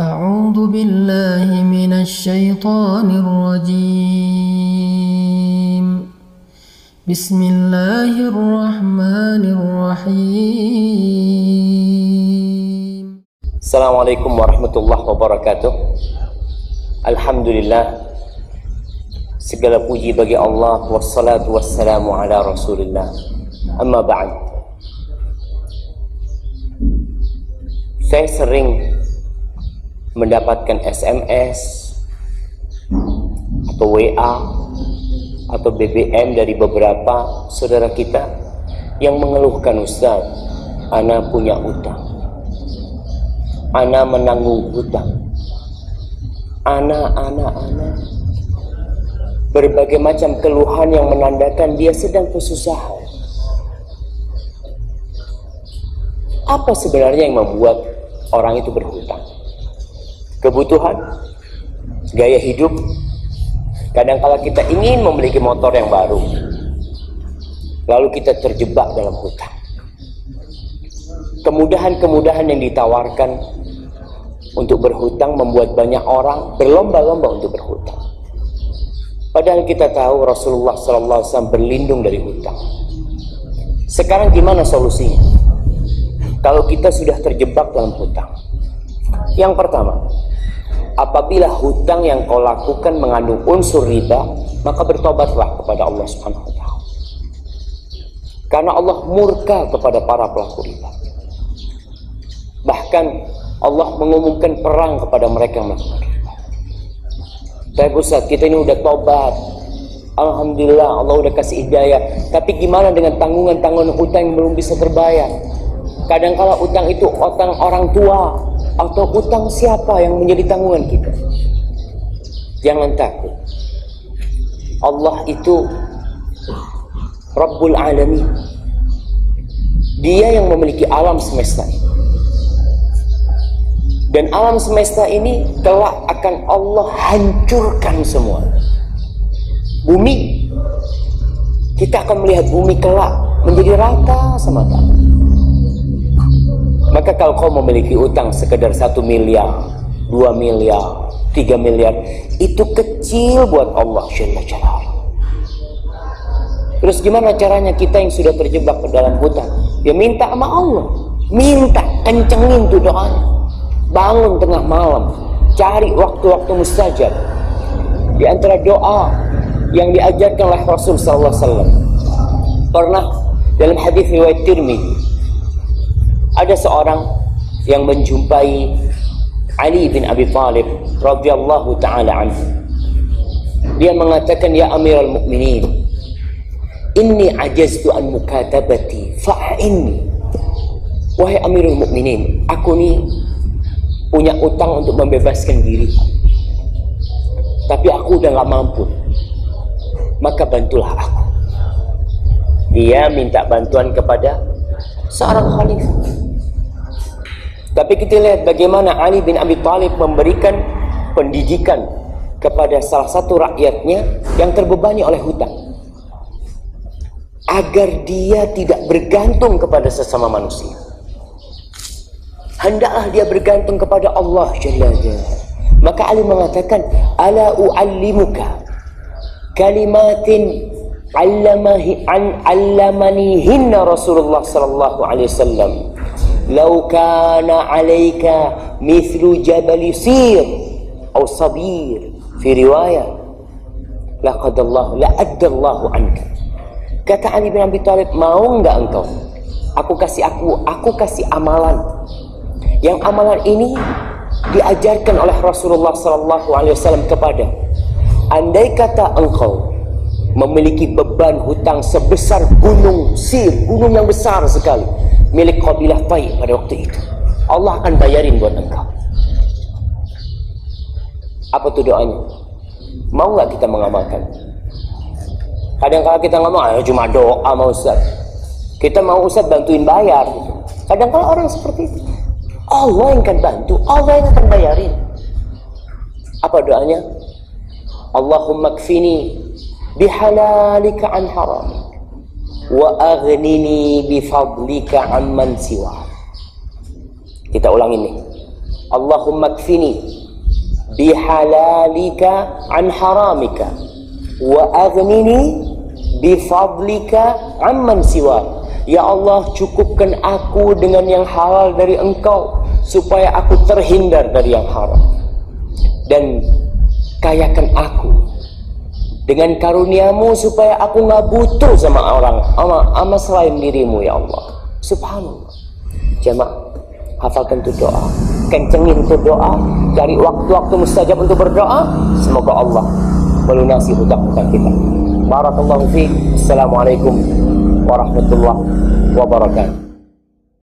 أعوذ بالله من الشيطان الرجيم. بسم الله الرحمن الرحيم. السلام عليكم ورحمة الله وبركاته. الحمد لله segala puji bagi Allah wassalatu wassalamu ala rasulillah amma ba'd saya sering mendapatkan SMS atau WA atau BBM dari beberapa saudara kita yang mengeluhkan Ustaz, Ana punya utang. Ana menanggung hutang. Ana, ana, ana. Berbagai macam keluhan yang menandakan dia sedang kesusahan. Apa sebenarnya yang membuat orang itu berhutang? Kebutuhan, gaya hidup. Kadang-kala kita ingin memiliki motor yang baru, lalu kita terjebak dalam hutang. Kemudahan-kemudahan yang ditawarkan untuk berhutang membuat banyak orang berlomba-lomba untuk berhutang. Padahal kita tahu Rasulullah SAW berlindung dari hutang. Sekarang gimana solusinya? Kalau kita sudah terjebak dalam hutang. Yang pertama, apabila hutang yang kau lakukan mengandung unsur riba, maka bertobatlah kepada Allah Subhanahu wa taala. Karena Allah murka kepada para pelaku riba. Bahkan Allah mengumumkan perang kepada mereka yang melakukan riba. Tapi Ustaz, kita ini udah tobat. Alhamdulillah Allah udah kasih hidayah. Tapi gimana dengan tanggungan-tanggungan hutang yang belum bisa terbayar? Kadangkala utang itu utang orang tua, atau utang siapa yang menjadi tanggungan kita. Jangan takut. Allah itu Rabbul Alamin. Dia yang memiliki alam semesta. Dan alam semesta ini kelak akan Allah hancurkan semua. Bumi, kita akan melihat bumi kelak menjadi rata sama tanah. Maka kalau kau memiliki utang sekedar satu miliar, dua miliar, tiga miliar, itu kecil buat Allah Terus gimana caranya kita yang sudah terjebak ke dalam hutang? Ya minta sama Allah. Minta, kencengin tuh doanya. Bangun tengah malam. Cari waktu-waktu mustajab. Di antara doa yang diajarkan oleh Rasul Sallallahu Alaihi Wasallam. Pernah dalam hadis riwayat Tirmidzi ada seorang yang menjumpai Ali bin Abi Thalib radhiyallahu taala anhu. Dia mengatakan ya Amirul Mukminin, inni ajaztu an mukatabati fa'inni. Wahai Amirul Mukminin, aku ni punya utang untuk membebaskan diri. Tapi aku udah gak mampu. Maka bantulah aku. Dia minta bantuan kepada seorang khalifah. Tapi kita lihat bagaimana Ali bin Abi Thalib memberikan pendidikan kepada salah satu rakyatnya yang terbebani oleh hutang. Agar dia tidak bergantung kepada sesama manusia. Hendaklah dia bergantung kepada Allah Jalla Maka Ali mengatakan, Ala u'allimuka kalimatin allamahi an allamanihinna Rasulullah sallallahu alaihi wasallam لو كان عليك مثل جبل سير أو صبير في رواية لقد الله لأدى الله عنك kata Ali bin Abi Thalib mau nggak engkau aku kasih aku aku kasih amalan yang amalan ini diajarkan oleh Rasulullah Sallallahu Alaihi Wasallam kepada andai kata engkau memiliki beban hutang sebesar gunung sir gunung yang besar sekali milik kabilah Tai pada waktu itu. Allah akan bayarin buat engkau. Apa tuh doanya? Mau nggak kita mengamalkan? Kadang-kadang kita ngomong, ah, cuma doa mau Ustaz. Kita mau Ustaz bantuin bayar. Kadang-kadang orang seperti itu. Allah yang akan bantu, Allah yang akan bayarin. Apa doanya? Allahumma kfini bihalalika an haramik wa aghnini bifadlika amman siwa. Kita ulang ini. Allahumma kfini bihalalika an haramika wa aghnini bifadlika amman siwa Ya Allah cukupkan aku dengan yang halal dari engkau supaya aku terhindar dari yang haram dan kayakan aku dengan karuniamu supaya aku nggak butuh sama orang sama, sama selain dirimu ya Allah. Subhanallah. Jemaah hafalkan itu doa. Kencengin itu doa. Cari waktu-waktu mustajab untuk berdoa. Semoga Allah melunasi hutang-hutang kita. Barakallahu fiik assalamualaikum warahmatullahi wabarakatuh